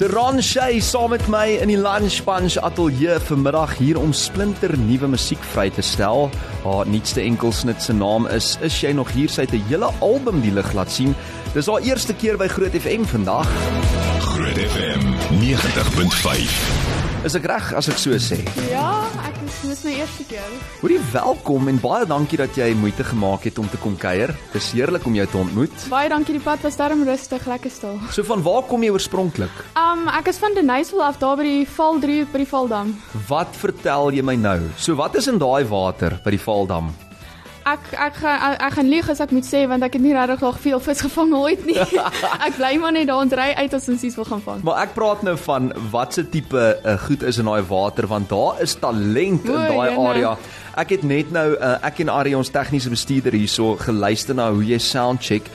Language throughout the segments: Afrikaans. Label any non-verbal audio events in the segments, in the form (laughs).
Ron Shay saam met my in die Lunch Bunch ateljee vanmiddag hier om splinter nuwe musiek vry te stel. Haar nuutste enkelsnit se naam is Is jy nog hier? Sy het 'n hele album die lig laat sien. Dis haar eerste keer by Groot FM vandag. Groot FM 90.5. Is ek reg as ek so sê? Ja, ek is dis my eerste keer. Hoorie welkom en baie dankie dat jy moeite gemaak het om te kom kuier. Dis heerlik om jou te ontmoet. Baie dankie, die pad was darm rustig, lekker stil. So van waar kom jy oorspronklik? Um ek is van Denisel af daar by die Valdrie by die Valdam. Wat vertel jy my nou? So wat is in daai water by die Valdam? Ek ek gaan ek, ek gaan lieg as ek moet sê want ek het nie regtig nog veel vis gevang ooit nie. (laughs) ek bly maar net daar ons ry uit as ons iets wil gaan vang. Maar ek praat nou van watse tipe uh, goed is in daai water want daar is talent in O, daai jene. area. Ek het net nou uh, ek en Ari ons tegniese bestuurder hierso geluister na hoe jy sound check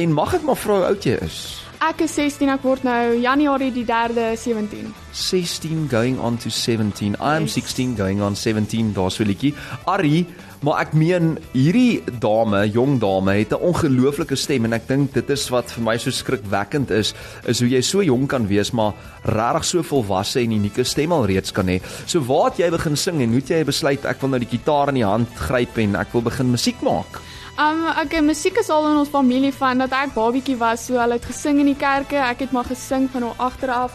en mag ek maar vra hoe oud jy is? Ek is 16, ek word nou Januarie die 3de 17. 16 going on to 17. I am Yes. 16 going on 17. Daar's so 'n liedjie. Ari, maar ek meen hierdie dame, jong dame het 'n ongelooflike stem en ek dink dit is wat vir my so skrikwekkend is, is hoe jy so jong kan wees maar regtig so volwasse en unieke stem al reeds kan hê. So waar het jy begin sing en hoe het jy besluit ek wil nou die gitaar in die hand gryp en ek wil begin musiek maak? Um okay, musiek is al in ons familie van dat ek babietjie was, so hulle het gesing in die kerke, ek het maar gesing van hom agteraf.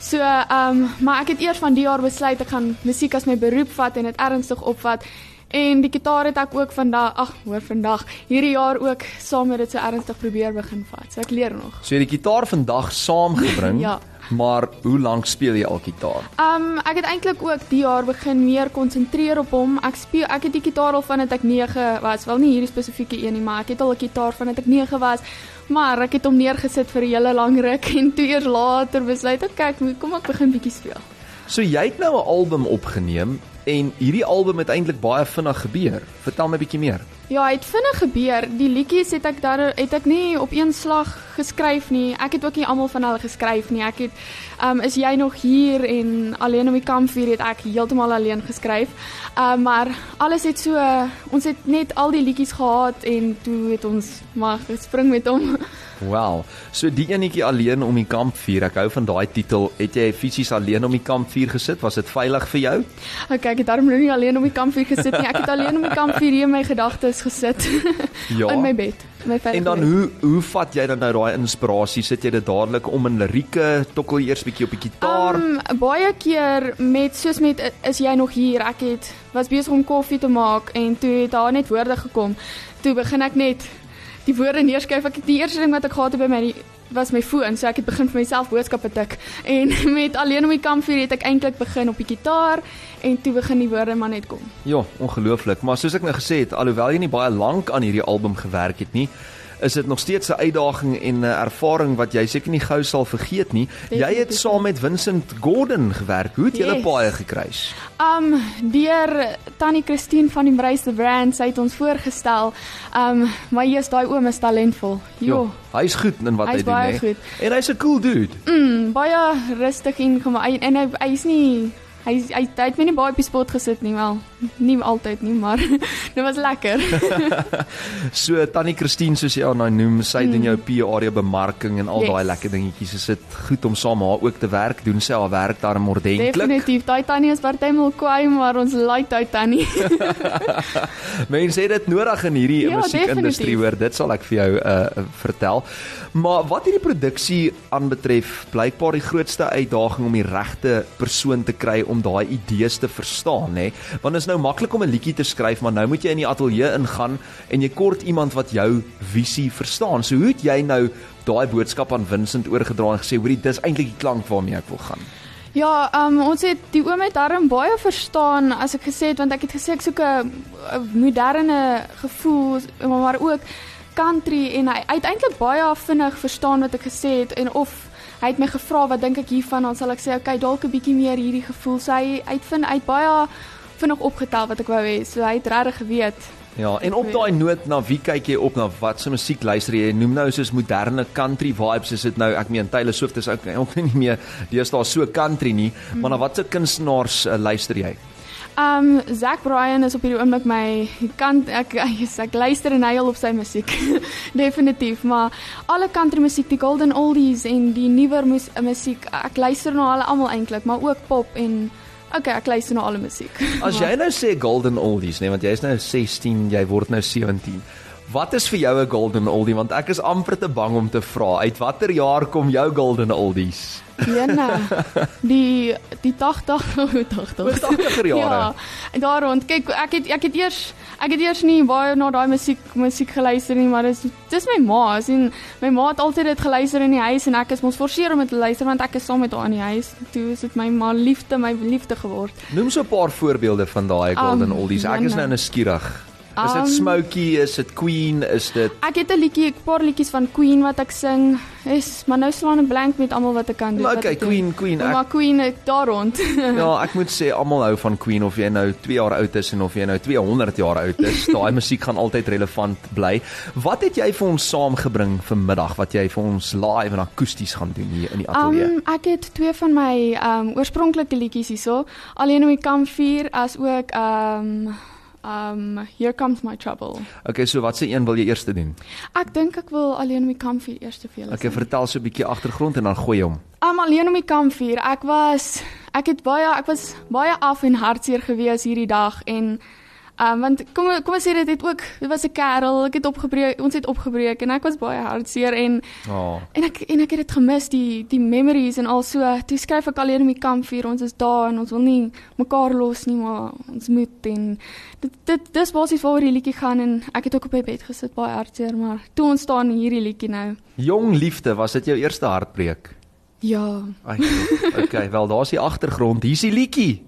So um maar ek het eers van die jaar besluit ek gaan musiek as my beroep vat en dit ernstig opvat. En die gitaar het ek ook vandag, ag, hoor vandag, hierdie jaar ook saam met dit so ernstig probeer begin vat. So ek leer nog. So jy het die gitaar vandag saamgebring, (laughs) Ja. maar hoe lank speel jy al gitaar? Um ek het eintlik ook die jaar begin meer konsentreer op hom. Ek speel ek het die gitaar al vandat ek 9 was. Wel nie hierdie spesifieke een nie, maar ek het al 'n gitaar vandat ek 9 was. Maar ek het hom neergesit vir 'n hele lang ruk (laughs) en toe eers later besluit ek kyk, kom ek begin bietjie speel. So jy het nou 'n album opgeneem en hierdie album het eintlik baie vinnig gebeur. Vertel my bietjie meer. Ja, het vinnig gebeur. Die liedjies het ek daar het ek nie op een slag geskryf nie. Ek het ook nie almal van hulle geskryf nie. Ek het um is jy nog hier en alleen om die kampvuur het ek heeltemal alleen geskryf. Um maar alles het so ons het net al die liedjies gehad en toe het ons maar gespring met hom. (laughs) Wel, so die enetjie alleen om die kampvuur. Ek hou van daai titel. Het jy fisies alleen om die kampvuur gesit? Was dit veilig vir jou? Okay, ek het daarom nou nie alleen om die kampvuur gesit nie. Ek het alleen om die kampvuur hier in my gedagtes gesit (laughs) Ja. in my bed. My En dan bed. hoe hoe vat jy dan nou daai inspirasie? Sit jy dit dadelik om in lirieke, tokkel eers bietjie op die gitaar? Um, baie keer met soos met is jy nog hier? Ek het was besig om koffie te maak en toe het daar net woorde gekom. Toe begin ek net die woorde neerskryf. Ek die eerste ding wat ek gehad het by my was my foon, so ek het begin vir myself boodskappe tik. En (laughs) met alleen om die kampvuur het ek eintlik begin op die gitaar en toe begin die woorde maar net kom. Ja, ongelooflik. Maar soos ek nou gesê het, alhoewel jy nie baie lank aan hierdie album gewerk het nie, is dit nog steeds 'n uitdaging en 'n ervaring wat jy seker nie gou sal vergeet nie. Jy het saam met Vincent Gordon gewerk. Hoe het julle Yes. paai gekruis? Um deur Tannie Christine van die Embrace the Brand, sy het ons voorgestel. Um maar eers daai oom is talentvol. Jo. hy's goed in wat Hy's hy doen, baie hè. goed. En hy's 'n cool dude. Mm, baie rustig en kom en hy hy's nie hy hy, hy het my nie baie op die spot gesit nie wel. Nie altyd nie, maar (laughs) dit was lekker. (laughs) So Tannie Christine soos jy haar nou noem, sy doen jou PR bemarking en al Yes. daai lekker dingetjies. Is dit goed om saam haar ook te werk? Doen sy haar werk daarom ordentlik? Definitief. Daai tannie is partymal kwaai, maar ons like daai tannie. (laughs) Mense het dit nodig in hierdie Ja, musiekindustrie hoor. Dit sal ek vir jou uh vertel. Maar wat hierdie produksie aanbetref, blykbaar die grootste uitdaging om die regte persoon te kry om daai idees te verstaan, nê? Want dit nou maklik om 'n liedjie te skryf, maar nou moet jy in die ateljee ingaan en jy kort iemand wat jou visie verstaan. So hoe het jy nou daai boodskap aan Vincent oorgedra en gesê, "Hoerie, dis eintlik die klank waarmee ek wil gaan." ja, um ons het die oom het darm baie verstaan as ek gesê het want ek het gesê ek soek 'n moderne gevoel, maar ook country en hy, eintlik baie vinnig verstaan wat ek gesê het en of hy het my gevra wat dink ek hiervan dan sal ek sê okay dalk 'n bietjie meer hierdie gevoel het vind hy het baie vinnig opgetel wat ek wou hê so hy het regtig geweet Ja, en op daai noot na wie kyk jy op na wat se musiek luister jy? Noem nou soos moderne country vibes is dit nou ek meen Taylor Swift is ook ook nie meer deesdae so country nie, mm. maar na watter kunstenaars uh, luister jy? Um Zack Bryan is op hierdie oomblik my kant ek (laughs) yes, ek luister en huil op sy musiek. (laughs) Definitief, maar alle country musiek, die golden oldies en die nuwer mus musiek, ek luister na hulle almal eintlik, maar ook pop en okay, ek luister na alle musiek. As jy nou sê golden oldies, nee, want jy is nou 16, jy word nou 17. Wat is vir jou 'n golden oldie want ek is amper te bang om te vra uit watter jaar kom jou golden oldies? Jena. Die die 80 80. 80er jare. Ja. En daar rond. Kyk, ek het ek het eers ek het eers nie baie na daai musiek musiek geluister nie, maar dis dis my ma. Sien, my ma het altyd dit geluister in die huis en ek is mos forceer om dit te luister want ek is saam met haar in die huis. Toe is dit my ma liefde, my liefde geword. Noem so 'n paar voorbeelde van daai golden Um, oldies. Ek is nou Jana. nuuskierig. Is dit Um, Smokey, is dit Queen, is dit Ek het 'n liedjie, 'n paar liedjies van Queen wat ek sing. Is maar nou slaan ek blank met almal wat ek kan doen. Maar okay. Queen, Queen. Ek, Maar Queen ek daar rond. (laughs) ja, (laughs) ek moet sê almal hou van Queen of jy nou 2 jaar oud is en of jy nou 200 jaar oud is. (laughs) Daai musiek gaan altyd relevant bly. Wat het jy vir ons saamgebring vanmiddag wat jy vir ons live en akoesties gaan doen hier in die ateljee? Um ek het twee van my um oorspronklike liedjies hierso. Alleen om die kampvuur as ook um um Here comes my trouble. okay, so watse een wil jy eers doen? Ek dink ek wil alleen om die kampvuur eers te julle. Okay, sing. vertel so 'n bietjie agtergrond en dan gooi hom. Um alleen om die kampvuur. Ek was ek het baie ek was baie af en hartseer gewees hierdie dag en um want kom kom ons sê dit het ook dit was 'n kerel, ek het opgebreek, ons het opgebreek en ek was baie hartseer en. Oh. En ek en ek het dit gemis die die memories en al so. Toe skryf ek alleen om die kampvuur. Ons is daar en ons wil nie mekaar los nie, maar ons moet en dit dit dis basies waaroor die liedjie gaan en ek het ook op my bed gesit baie hartseer, maar toe ontstaan hierdie liedjie nou. Jong liefde, was dit jou eerste hartbreek? Ja. Ai, okay, wel daar's die agtergrond. Hier's die liedjie.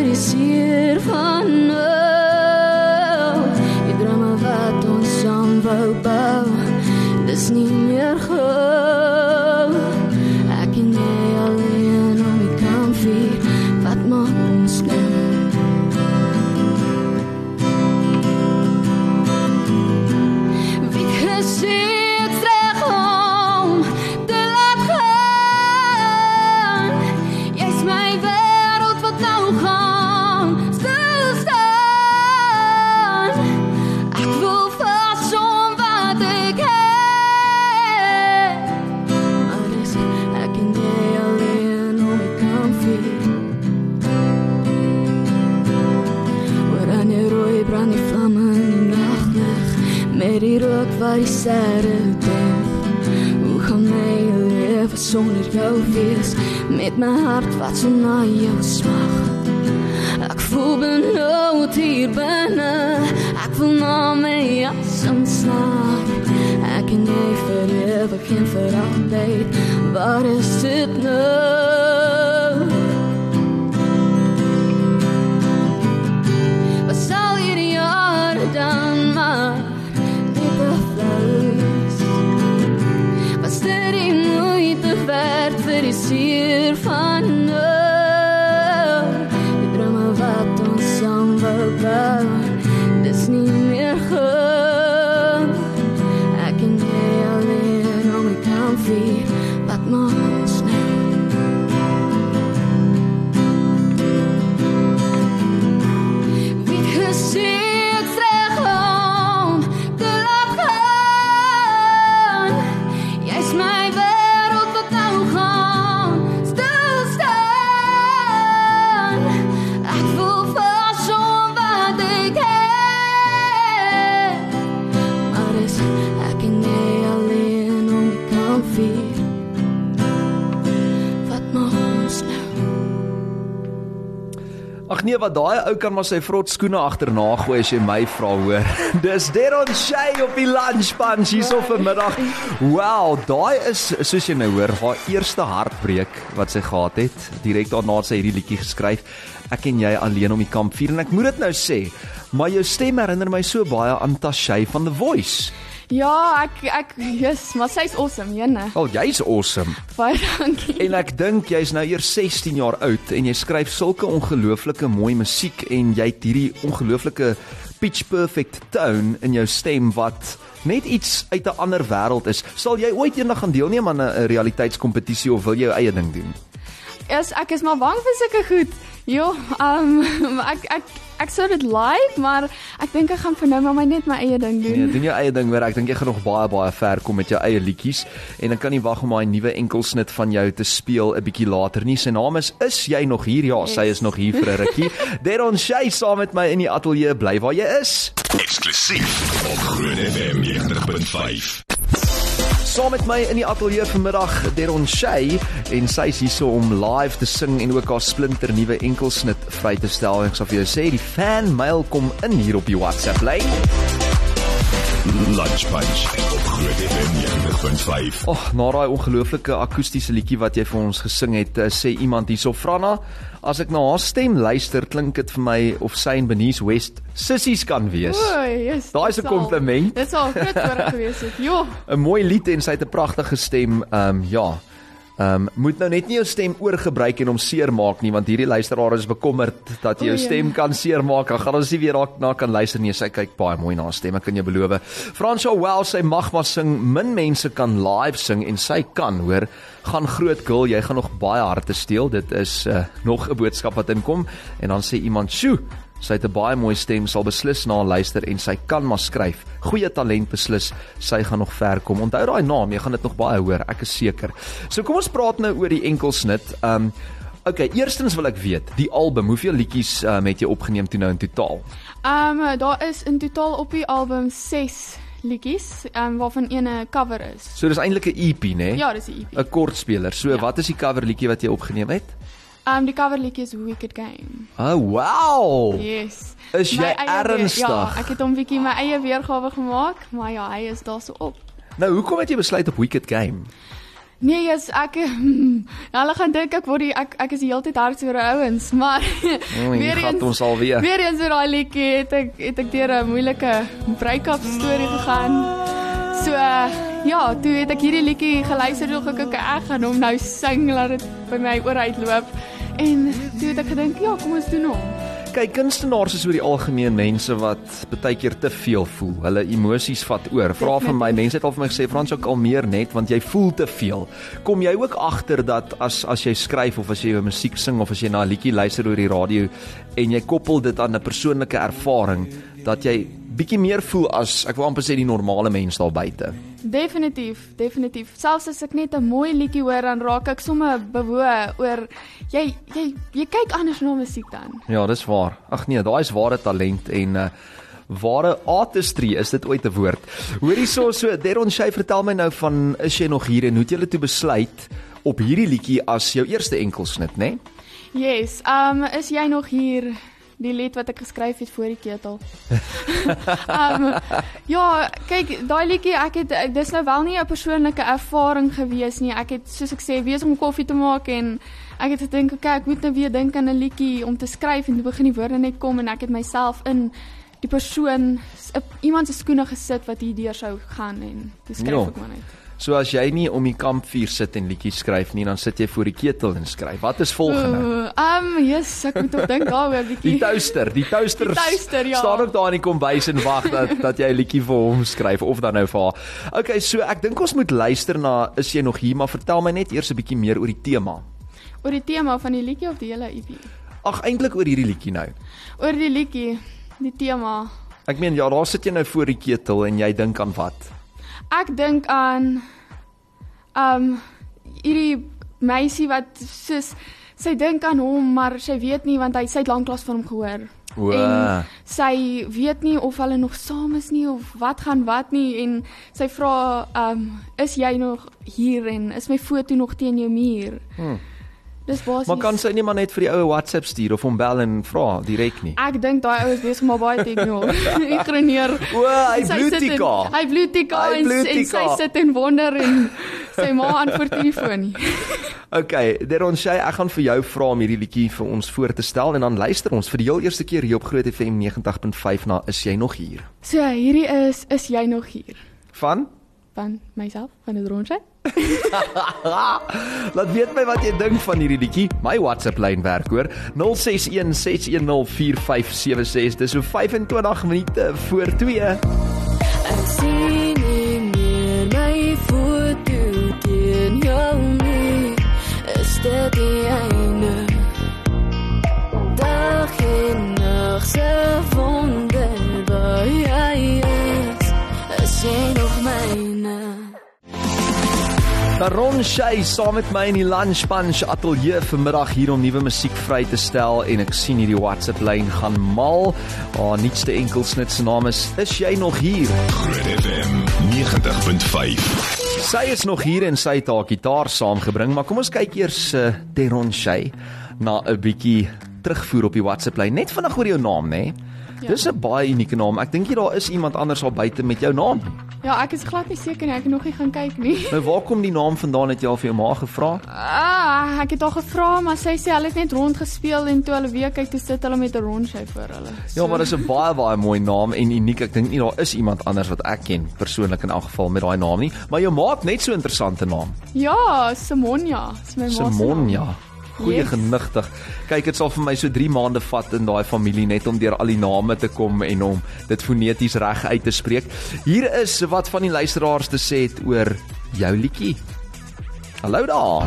Werd vir Met die rook waar die sterre demp Hoe gaan my leven sonder jou wees Met my hart wat so na jou smag Ek voel benauwd hier binne Ek voel na my asem snaak Ek en jy vir ewig en vir altyd Waar is dit nou? Wat sal hierdie jare dan esquecer wat daai ou kan maar sy vrot skoene agterna gooi as jy my vra hoor. (laughs) Dis Deron Shay op die lunch punch hierso vanmiddag. Wow, daai is soos jy nou hoor, haar eerste hartbreek wat sy gehad het. Direk daarna het sy hierdie liedjie geskryf. Ek en jy alleen om die kampvuur en ek moet dit nou sê, maar jou stem herinner my so baie aan Tashay van The Voice. Ja, ek ek yes, maar sy's awesome, jene. Al oh, jy's awesome. Baie dankie. En ek dink jy's nou eers 16 jaar oud en jy skryf sulke ongelooflike mooi musiek en jy het hierdie ongelooflike pitch perfect tone in jou stem wat net iets uit 'n ander wêreld is. Sal jy ooit eendag gaan deelneem aan 'n realiteitskompetisie of wil jy jou eie ding doen? Yes, ek is maar bang vir sulke goed. Jo, ehm um, (laughs) ek ek ek sou dit like, maar ek dink ek gaan vir nou maar my net my eie ding doen. Nee, doen jou eie ding hoor. Ek dink jy gaan nog baie baie ver kom met jou eie liedjies en ek kan nie wag om daai nuwe enkelsnit van jou te speel 'n bietjie later nie. Sy naam is Is jy nog hier? Ja, sy is nog hier vir 'n rukkie. (laughs) Deron Shay saam met my in die ateljee bly waar jy is. Eksklusief op Groot FM 90.5. Saam met my in die ateljee vanmiddag Deron Shay en sy is hier so om live te sing en ook haar splinter nuwe enkelsnit vry te stel. Ek sal vir jou sê die fan mail kom in hier op die WhatsApp lyn. Lunch Punch op Groot FM 90.5. Ag, oh, na daai ongelooflike akoestiese liedjie wat jy vir ons gesing het, uh, sê iemand hierso Franna, as ek na haar stem luister, klink dit vir my of sy en Benice West sissies kan wees. O, yes. Daai is 'n kompliment. Dit sal groot voorreg gewees het. Jo. (laughs) 'n Mooi lied en sy het 'n pragtige stem. Ehm um, ja. Ehm um, moet nou net nie jou stem oorgebruik en hom seermaak nie want hierdie luisteraar is bekommerd dat jy jou ja. stem kan seermaak. Dan gaan ons nie weer daarna kan luister nie. Sy kyk baie mooi na haar stem, ek kan jou beloof. Fransha Well sy mag maar sing. Min mense kan live sing en sy kan, hoor. Gaan groot girl, jy gaan nog baie harte steel. Dit is uh, nog 'n boodskap wat inkom en dan sê iemand, "Sjoe, Sy het 'n baie mooi stem, sal beslis na luister en sy kan maar skryf. Goeie talent beslis. Sy gaan nog ver kom. Onthou daai naam, jy gaan dit nog baie hoor, ek is seker. So kom ons praat nou oor die enkelsnit. Um Okay, eerstens wil ek weet, die album, hoeveel liedjies um, het jy opgeneem toe nou in totaal? Um, daar is in totaal op die album 6 liedjies, um, waarvan een 'n cover is. So dis eintlik 'n EP, né? Ja, dis 'n EP. 'n Kortspeler. So Ja. wat is die cover liedjie wat jy opgeneem het? Um, die cover liedjie is Wicked Game. Oh, wow. Yes. Is My jy eie weer- ernstig? Ja, ek het hom bietjie my eie weergawe gemaak, maar ja, hy is daarso op. Nou, hoekom het jy besluit op Wicked Game? Nee, yes, ek hmm, (laughs) hulle gaan dink ek word die ek ek is die hele tyd hartseer oor ouens, maar O, hier gaan ons alweer. Weer eens oor daai liedjie het ek het ek deur 'n moeilike break-up storie gegaan. So uh, ja, toe het ek hierdie liedjie geluister en gekink ek gaan hom nou sing laat dit by my oor uitloop. En toe het ek gedink, ja, kom ons doen hom. Kyk, kunstenaars is oor die algemeen mense wat baie keer te veel voel. Hulle emosies vat oor. Vra van my, mense het al vir my gesê, "Frans, ook al meer net want jy voel te veel." Kom jy ook agter dat as as jy skryf of as jy jou musiek sing of as jy na 'n liedjie luister oor die radio en jy koppel dit aan 'n persoonlike ervaring, dat jy bietjie meer voel as ek wil amper sê die normale mens daar buite. Definitief, definitief. Selfs as ek net 'n mooi liedjie hoor, dan raak ek sommer bewoe oor jy jy jy kyk anders na musiek dan. Ja, dis waar. Ag nee, daai is ware talent en uh ware artistry is dit ooit 'n woord. Hoorie so so Deron Shay vertel my nou van is jy nog hier en hoe het jy toe besluit op hierdie liedjie as jou eerste enkelsnit, né? Nee? Yes, um is jy nog hier die lied wat ek geskryf het voor die ketel? um (laughs) ja, kyk, daai liedjie ek het ek- dis nou wel nie 'n persoonlike ervaring gewees nie. Ek het soos ek sê, wees om koffie te maak en ek het gedink, okay, ek moet nou weer dink aan 'n liedjie om te skryf en toe begin die woorde net kom en ek het myself in die persoon iemand se skoene gesit wat hierdeur sou gaan en toe skryf Ja. ek maar net. So as jy nie om die kampvuur sit en liedjies skryf nie, dan sit jy voor die ketel en skryf. Wat is volgende? Ooh, Um, yes, ek moet op dink daaroor (laughs) bietjie. Die toaster, die toaster, Die toaster, ja. staan ook daar in die kombuis en wag dat dat jy 'n liedjie vir hom skryf of dan nou vir haar. Okay, so ek dink ons moet luister na is jy nog hier, maar vertel my net eers 'n bietjie meer oor die tema. Oor die tema van die liedjie of die hele EP? Ag eintlik oor hierdie liedjie nou. Oor die liedjie, die tema. Ek meen ja, daar sit jy nou voor die ketel en jy dink aan wat? Ek dink aan um hierdie meisie wat soos sy dink aan hom, maar sy weet nie want hy sy het lanklaas van hom gehoor. O. En sy weet nie of hulle nog saam is nie of wat gaan wat nie en sy vra um is jy nog hier en is my foto nog teen jou muur? Hmm. Dis basies. Maar kan sy nie maar net vir die ou WhatsApp stuur of hom bel en vra direk nie? Ek dink daai ou is besig om haar baie te ignore. (laughs) (laughs) Ignoreer. O, hy bloetika. Hy bloetika Hy en, en sy sit en wonder en sy ma antwoord nie foon nie. (laughs) Okay, Deron Shay, ek gaan vir jou vra om hierdie liedjie vir ons voor te stel en dan luister ons vir die heel eerste keer hier op Groot FM 90.5 na Is jy nog hier? So hierdie is is jy nog hier? Van Van myself, van die rondjie. (laughs) Laat weet my wat jy dink van hierdie liedjie. My WhatsApp lyn werk hoor. 0616104576. Dis so 25 minute voor 2. Ek sien Daron Shay saam met my in die Lunch Punch ateljee vanmiddag hier om nuwe musiek vry te stel en ek sien hierdie WhatsApp lyn gaan mal. Haar oh, nuutste enkelsnit se naam is Is jy nog hier? Groot FM 90.5. Sy is nog hier en sy het haar gitaar saamgebring, maar kom ons kyk eers uh, Deron Shay na 'n bietjie terugvoer op die WhatsApp lyn. Net vinnig oor jou naam, né? Ja. Dis 'n baie unieke naam. Ek dink nie daar is iemand anders al buite met jou naam nie. Ja, ek is glad nie seker nie. Ek het nog nie gaan kyk nie. Nou waar kom die naam vandaan het jy al vir jou ma gevra? Ah, ek het haar gevra, maar sy sê hulle het net rond gespeel en toe hulle weer kyk, toe sit hulle met 'n rondjie vir hulle. Ja, maar dis 'n baie baie mooi naam en uniek. Ek dink nie daar is iemand anders wat ek ken persoonlik in elk geval met daai naam nie, maar jou ma het net so 'n interessante naam. Ja, Simonia, is my ma se naam. Simonia. Goeie Yes. genigtig. Kyk, dit sal vir my so 3 maande vat in daai familie net om deur al die name te kom en om dit foneties reg uit te spreek. Hier is wat van die luisteraars te sê het oor jou liedjie. Hallo daar.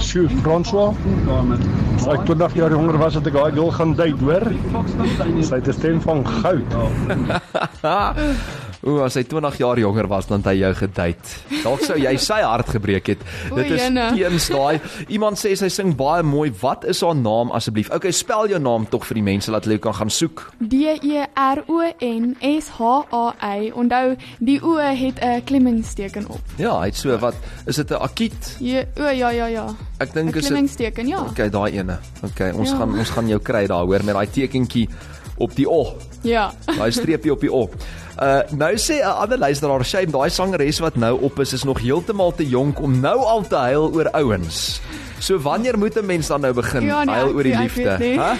Sjoe, François. As ek 20 jaar jonger was, het ek daai girl gaan date, hoor. Sy het 'n stem van goud. (laughs) Ooh, as hy 20 jaar jonger was dan hy jou gedate. Dalk sou jy sy hart gebreek het. O, Dit is teens daai. Iemand sê sy sing baie mooi. Wat is haar naam asseblief? Okay, spel jou naam tog vir die mense laat hulle jou kan gaan soek. D E R O N S H A Y. Onthou, die O het 'n klemmingsteken op. Ja, hy het so wat is dit 'n akiet? Ja, o ja ja ja. Ek 'n dink is dit Klemmingsteken, ja. Okay, daai ene. Okay, ons Ja. gaan ons gaan jou kry daar hoor met daai tekentjie op die O. Ja. Daai streepie op die O. Uh nou sê 'n ander luisteraar, shame daai sangeres wat nou op is is nog heeltemal te jonk om nou al te huil oor ouens. So wanneer moet 'n mens dan nou begin Ja, nee, huil oor die liefde? Hæ?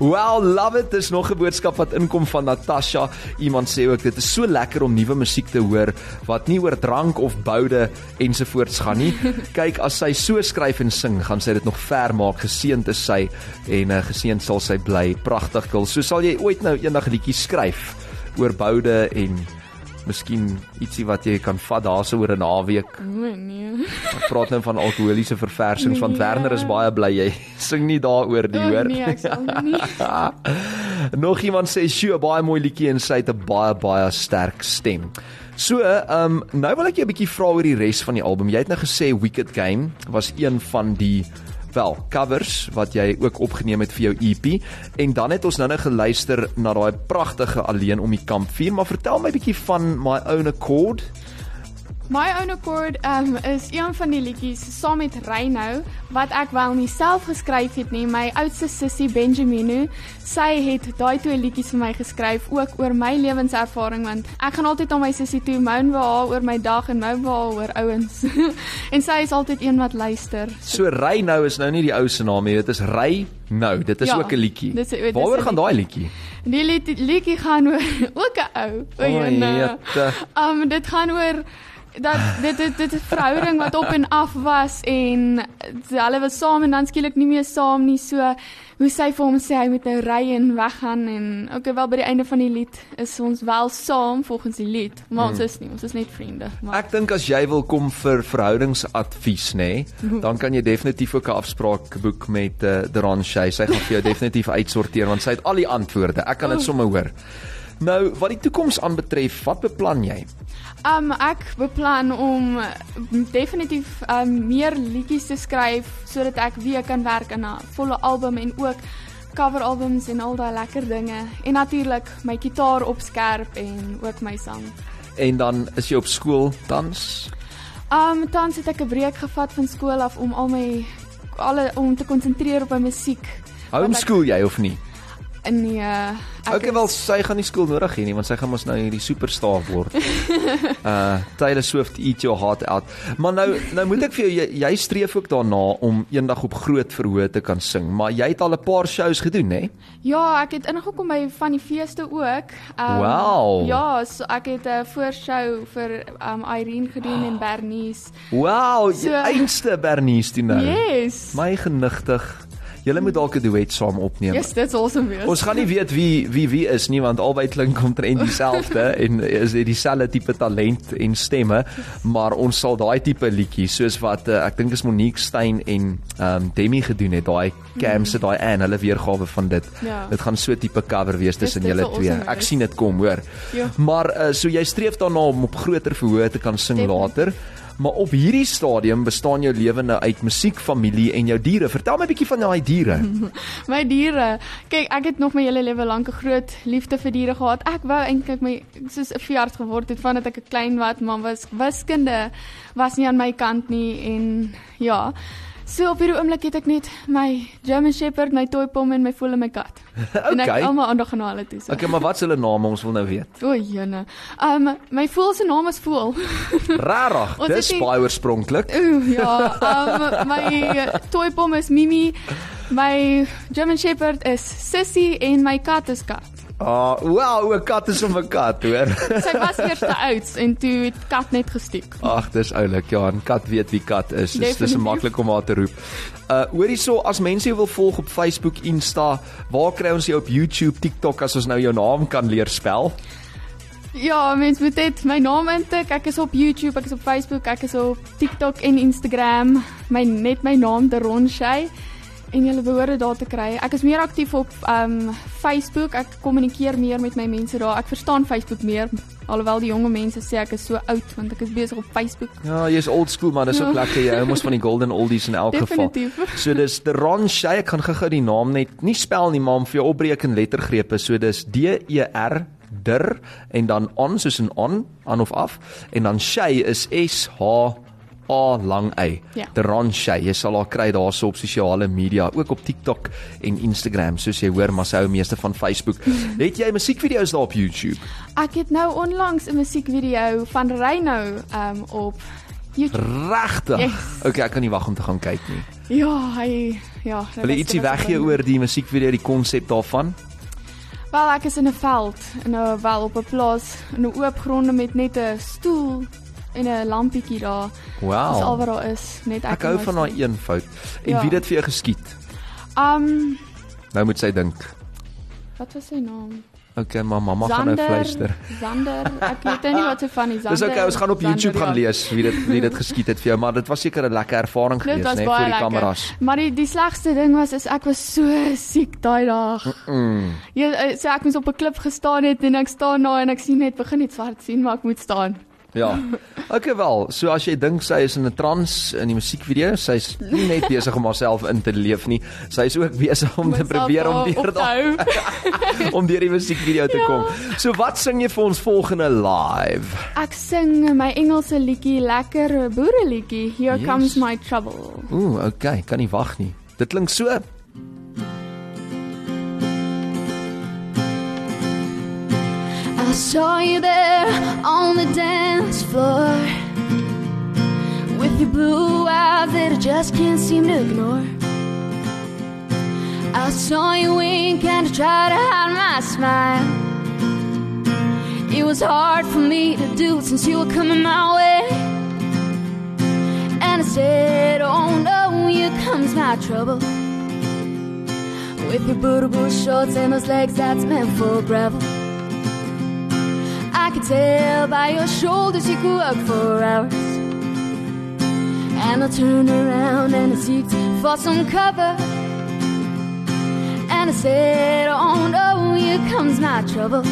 (laughs) well, love it. Dis nog 'n boodskap wat inkom van Natasha. Iemand sê ook dit is so lekker om nuwe musiek te hoor wat nie oor drank of boude ensovoorts gaan nie. (laughs) Kyk, as sy so skryf en sing, gaan sy dit nog ver maak. Geseënd is sy en uh, geseënd sal sy bly. Pragtig. So sal jy ooit nou eendag 'n liedjie skryf oor boude en Miskien ietsie wat jy kan vat daarso oor 'n naweek. O nee. Ek praat nou van alkoholiese verversings want Nee. Werner is baie bly jy (laughs) sing nie daaroor nie, hoor. nee, ek sal nie. (laughs) Nog iemand sê, "Sjoe, baie mooi liedjie en sy het 'n baie baie sterk stem." So, ehm um, nou wil ek jou 'n bietjie vra oor die res van die album. Jy het nou gesê Wicked Game was een van die wel covers wat jy ook opgeneem het vir jou EP en dan het ons nou net geluister na daai pragtige alleen om die kampvuur, maar vertel my 'n bietjie van My Own Accord. My Own Accord um, is een van die liedjies saam met Reynou wat ek wel nie self geskryf het nie. My oudste sussie Benjamino, sy het daai twee liedjies vir my geskryf ook oor my lewenservaring want ek gaan altyd aan my sussie toe moan vir haar oor my dag en moan vir haar oor ouens. (laughs) en sy is altyd een wat luister. So Ry nou is nou nie die ou se naam nie, dit is Ry nou. Dit is Ja, ook 'n liedjie. Waaroor gaan daai liedjie. liedjie? Die lied, liedjie gaan oor (laughs) ook 'n ou. O, jene. jete. Um (laughs) dit gaan oor dat dit dit dit 'n verhouding wat op en af was en hulle was saam en dan skielik nie meer saam nie. So hoe sy vir hom sê hy moet nou ry en weggaan en okay wel by die einde van die lied is ons wel saam volgens die lied, maar ons is nie, ons is net vriende. Maar Ek dink as jy wil kom vir verhoudingsadvies, nê, (laughs) dan kan jy definitief ook 'n afspraak boek met uh, Deran Shay. Sy gaan vir jou definitief uitsorteer want sy het al die antwoorde. Ek kan dit sommer hoor. Nou, wat die toekoms aanbetref, wat beplan jy? Um ek beplan om uh, definitief um meer liedjies te skryf sodat ek weer kan werk aan 'n volle album en ook coveralbums en al daai lekker dinge en natuurlik my gitaar opskerp en ook my sang. En dan is jy op skool tans? Um tans het ek 'n breek gevat van skool af om al my alle om te konsentreer op my musiek. Homeschool jy of nie? Nee, ek Okay, wel sy gaan nie skool nodig hê nie want sy gaan mos nou hierdie superster word. uh (laughs) Taylor Swift eat your heart out. Maar nou nou moet ek vir jou jy, jy streef ook daarna om eendag op groot verhoë te kan sing, maar jy het al 'n paar shows gedoen, hè? Ja, ek het ingekom by van die feeste ook. Um, Wow. Ja, so ek het 'n voorshow vir um Irene gedoen in Bernice. Wow, So- so, einste Bernice toe nou. Yes. My genigtig. Julle moet dalk 'n duet saam opneem. Yes, dit's awesome wees. Ons gaan nie weet wie wie wie is nie want albei klink omtrent dieselfde (laughs) en is het dieselfde tipe talent en stemme, maar ons sal daai tipe liedjie soos wat uh, ek dink is Monique Stein en ehm um, Demi gedoen het, daai Cam se daai Anne, hulle weergawe van dit. Ja. Dit gaan so tipe cover wees tussen dit julle sal twee. awesome Ek sien dit kom, hoor. Ja. Maar uh, so jy streef daarna om op groter verhoë te kan sing Definitief. later. Maar op hierdie stadium bestaan jou lewe nou uit musiek, familie en jou diere. Vertel my 'n bietjie van daai diere. (laughs) My diere. Kyk, ek het nog my hele lewe lank 'n groot liefde vir diere gehad. Ek wou eintlik my soos 'n veearts geword het vandat ek 'n klein wat man was. Wiskunde was nie aan my kant nie en ja. So op hierdie oomblik het ek net my German Shepherd, my toy pom en my voel en my kat. (laughs) En ek Okay. almal aandag aan hulle toe. So. Okay, maar wat is hulle name ons wil nou weet. O, jene. Um my voel se naam is Voel. (laughs) Rarig, dis baie oorspronklik. Ooh, ja. Um my toy pom is Mimi. My German Shepherd is Sissy en my kat is Kat. Ah, wow, 'n kat is om 'n kat, hoor. Sy was eers te oud en toe het kat net gestiek. Ag, dis oulik. Ja, 'n kat weet wie kat is. Dis dis maklik om haar te roep. Uh hoor hierso, as mense jou wil volg op Facebook, Insta, waar kry ons jou op YouTube, TikTok as ons nou jou naam kan leer spel? Ja, mens moet net my naam intik. Ek is op YouTube, ek is op Facebook, ek is op TikTok en Instagram. My net my naam Deron Shay en jy behoort dit daar te kry. Ek is meer aktief op um Facebook. Ek kommunikeer meer met my mense daar. Ek verstaan Facebook meer alhoewel die jonge mense sê ek is so oud want ek is besig op Facebook. Ja, jy's old school man, dis ook Ja. lekker. Jy hou mos van die golden oldies in elk geval. So dis the Ron Shay, ek gaan gou-gou die naam net nie spel nie, maar om vir jou opbreek in lettergrepe. So dis D E R dir en dan on soos in on, aan of af en dan Shay is S H A lang Y. Ja. The Ron Shay. Jy sal haar kry daarso op sosiale media, ook op TikTok en Instagram, soos jy hoor, maar sy hou meeste van Facebook. (laughs) Het jy musiekvideo's daar op YouTube? Ek het nou onlangs 'n musiekvideo van Reynou um op YouTube. Regtig? Yes. Okay, ek kan nie wag om te gaan kyk nie. Ja, hy ja. dit Wil jy ietsie weggee oor die musiekvideo, die konsep daarvan? Wel, ek is in 'n veld, in 'n wel op 'n plaas, in 'n oop gronde met net 'n stoel en 'n lampietjie daar. Dis al Wow. wat daar is, net ek. Ek hou van daai eenvoud. En Ja. wie dit vir jou geskied? Um, Nou moet sy dink. wat was sy naam? Okay, maar mamma gaan nou fluister. Zander. Ek weet nou nie wat sy van die Zander. Dis okay, ons gaan op Zander, YouTube gaan ja. lees wie dit wie dit geskied het vir jou, maar dit was seker 'n lekker ervaring geweest, né, baie vir die lekker. kameras. Maar die die slegste ding was is ek was so siek daai dag. Mm. Ja, eh, so ek moes op 'n klip gestaan het en ek staan daar en ek sien net begin net swart sien maar ek moet staan. Ja. Okay wel, so as jy dink sy is in 'n trance in die musiekvideo, sy's nie net besig om haarself in te leef nie, sy is ook besig om te probeer om daar deur daai hou. (laughs) om deur die musiekvideo te Ja. kom. So wat sing jy vir ons volgende live? Ek sing my Engelse liedjie, lekker boere liedjie. Here Yes. comes my trouble. Ooh, okay, kan nie wag nie. Dit klink so. I saw you there on the dance floor with your blue eyes that I just can't seem to ignore. I saw you wink and I tried to hide my smile. It was hard for me to do since you were coming my way. And I said, Oh no, here comes my trouble. With your booty boot shorts and those legs that's meant for gravel. Could tell by your shoulders you could work for hours. And I turned around and I seeked for some cover. And I said, Oh no, here comes my trouble.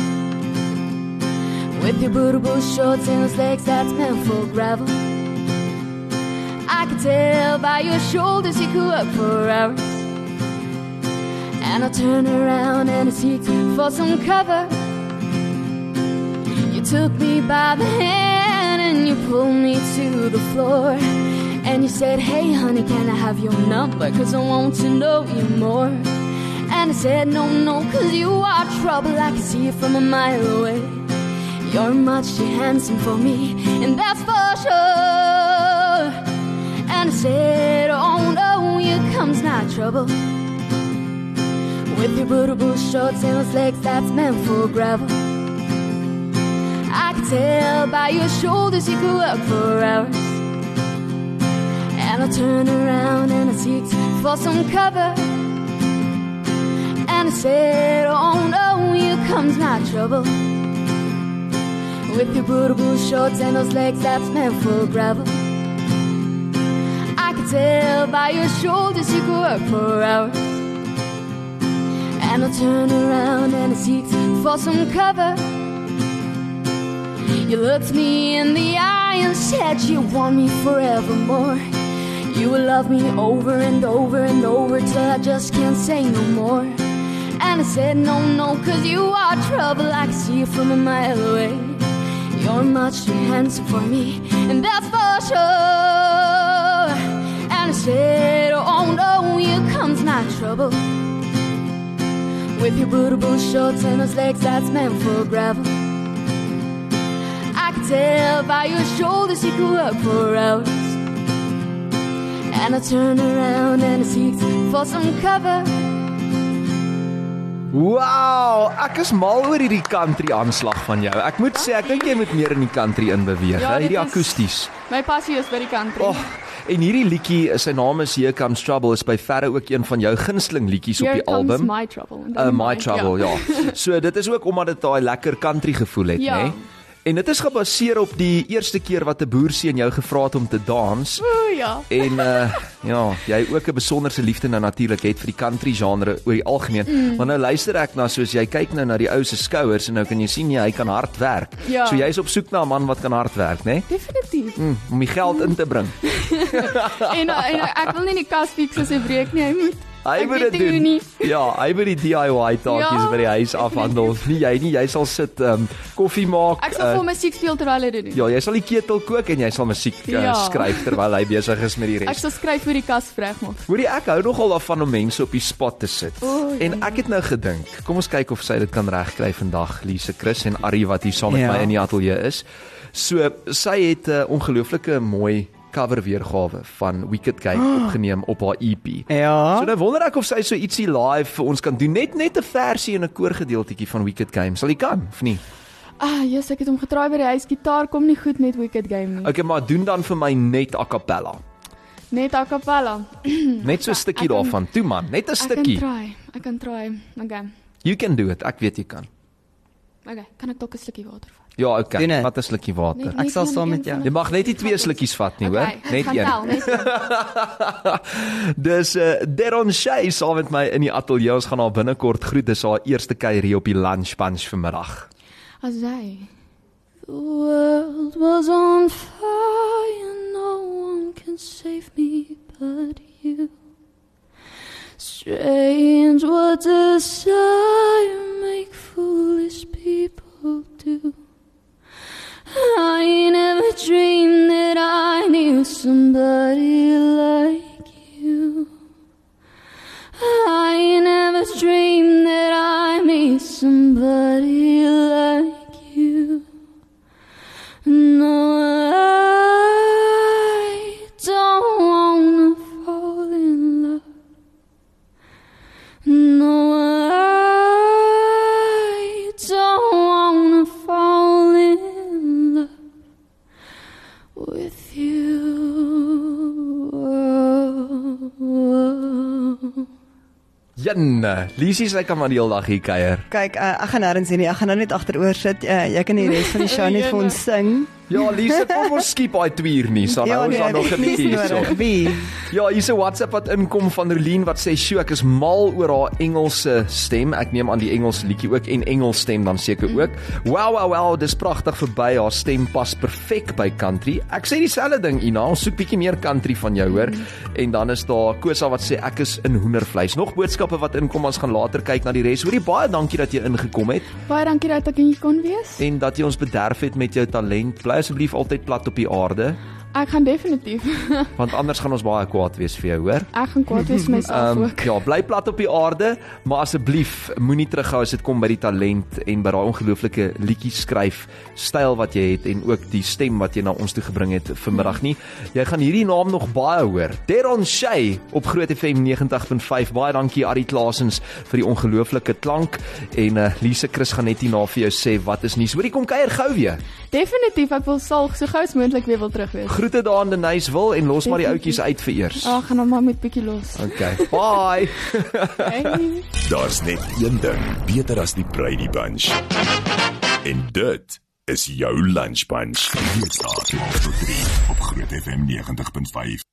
With your booty boot shorts and those legs that's meant for gravel. I could tell by your shoulders you could work for hours. And I turned around and I seeked for some cover. You took me by the hand and you pulled me to the floor. And you said, Hey, honey, can I have your number? Cause I want to know you more. And I said, No, no, cause you are trouble. I can see you from a mile away. You're much too handsome for me, and that's for sure. And I said, Oh no, here comes my trouble. With your bootable shorts and those legs that's meant for gravel. Tell by your shoulders you could work for hours. And I turn around and I seek for some cover. And I said, Oh no, here comes my trouble. With your bootable shorts and those legs that's meant for gravel. I could tell by your shoulders you could work for hours. And I turn around and I seek for some cover. You looked me in the eye and said you want me forevermore. You will love me over and over and over till I just can't say no more. And I said, No, no, cause you are trouble. I can see you from a mile away. You're much too handsome for me, and that's for sure. And I said, Oh no, here comes my trouble. With your bootable shorts and those legs that's meant for gravel. Tell by your shoulders you could work for hours. And I turn around and I seek for some cover. Wow, ek is mal oor hierdie country aanslag van jou. Ek moet sê, ek dink jy moet meer in die country inbeweeg, Ja, hè, hierdie akoesties. My passie is by die country. Oh, en hierdie liedjie, sy naam is Here Comes Trouble, is by verre ook een van jou gunsteling liedjies op Here die comes album. My trouble. Uh, dan my trouble, ja. So dit is ook omdat dit daai lekker country gevoel het, Ja. nê? En dit is gebaseer op die eerste keer wat 'n boerseun jou gevra het om te dans. O ja. En uh ja, jy ook 'n besonderse liefde nou natuurlik het vir die country genre oor die algemeen. Mm. Maar nou luister ek na soos jy kyk nou na die ou se skouers en nou kan jy sien jy hy kan hard werk. Ja. So jy's op soek na 'n man wat kan hard werk, né? Definitief. Mm, om die geld in te bring. (laughs) en, en ek wil nie die kas as hy breek nie. Hy moet. Hy Ek moet weet dit doen. nie. (laughs) Ja, hy moet die DIY taakies Ja, by die huis afhandel. (laughs) Nie jy nie, jy sal sit um koffie maak. Ek sal vir musiek speel terwyl hy dit doen. Ja, jy sal die ketel kook en jy sal musiek uh, Ja. skryf terwyl hy besig is met die Ek res. sal skryf vir die kas reg maak. Hoorie, ek hou nogal daarvan om mense op die spot te sit. O, ja. en ek het nou gedink, kom ons kyk of sy dit kan regkry vandag, Lise Chris en Ari wat hier saam met Ja. my in die ateljee is. So, sy het 'n uh, ongelooflike mooi cover weergawe van Wicked Game opgeneem op haar EP. Ja. So nou wonder ek of sy so ietsie live vir ons kan doen, net net 'n versie en 'n koorgedeeltjie van Wicked Game. Sal jy kan of nie? Ah, yes, ek het hom getraai by die huis. Gitaar kom nie goed met Wicked Game nie. Okay, maar doen dan vir my net a cappella. Net a cappella. (clears throat) Net so 'n stukkie kan- daarvan. Toe man, net 'n Ek kan stukkie. try. Ek kan try. Okay. You can do it. Ek weet jy kan. Okay, kan ek dalk 'n slukkie water vat? Ja, okay. Doen dit. Wat 'n slukkie water. Net- Ek sal net saam een met jou. Jy mag net nie twee slukkies vat nie, hoor. Okay, Net gaan een. Tel, net. Dis (laughs) uh, Deron Shay saam met my in die ateljee. Ons gaan haar binnekort groet. Dis haar eerste kuier hier op die lunch bunch vanmiddag. As hy. The world was on fire, no one can save me but you. Strange what desire make foolish people do. I never dreamed that I knew somebody like you. I never dreamed that I meet somebody Jan, Lisie sy kan maar die hele dag hier kuier. Kyk, uh, ek gaan nêrens heen nie. Ek gaan nou net agteroor sit. Uh, jy kan die res van die show net vir (laughs) ons sing. Ja, Lise, kom ons skiep daai twier nie. So nou is daar nog 'n nie bietjie nodig. hierso. Wie? Ja, hier's 'n WhatsApp wat inkom van Rolien wat sê, "Sjoe, ek is mal oor haar Engelse stem. Ek neem aan die Engelse liedjie ook en Engels stem dan seker ook. Wow, wow, wow, dis pragtig verby. Haar stem pas perfek by country. Ek sê dieselfde ding, Ina. Ons soek bietjie meer country van jou, hoor. En dan is daar Kosa wat sê ek is in hoendervleis. Nog boodskappe wat inkom, ons gaan later kyk na die res. Hoorie, baie dankie dat jy ingekom het Baie dankie dat ek hier kon wees. en dat jy ons bederf het met jou talent. Bly asseblief altyd plat op die aarde, Ek gaan definitief. (laughs) want anders gaan ons baie kwaad wees vir jou, hoor? Ek gaan kwaad wees vir myself Ehm ook. ja, bly plat op die aarde, maar asseblief moenie terughou as dit kom by die talent en by daai ongelooflike liedjies skryf styl wat jy het en ook die stem wat jy na ons toe gebring het vanmiddag nie. Jy gaan hierdie naam nog baie hoor. Deron Shay op Groot FM 90.5. Baie dankie Arie Klasens vir die ongelooflike klank en uh, Lise Chris gaan net hierna vir jou sê wat is nuus. Hoorie kom kuier gou weer. Definitief, ek wil salg so gou as moontlik weer wil terug wees. Groete daar aan Denise wil en los maar die ouetjies uit vir eers. Ag, gaan hom maar met bietjie los. Okay. Bye. Hey. Daar's net een ding beter as die Brady Bunch. En dit is jou lunch bunch. Hier staan op Groot FM 90.5.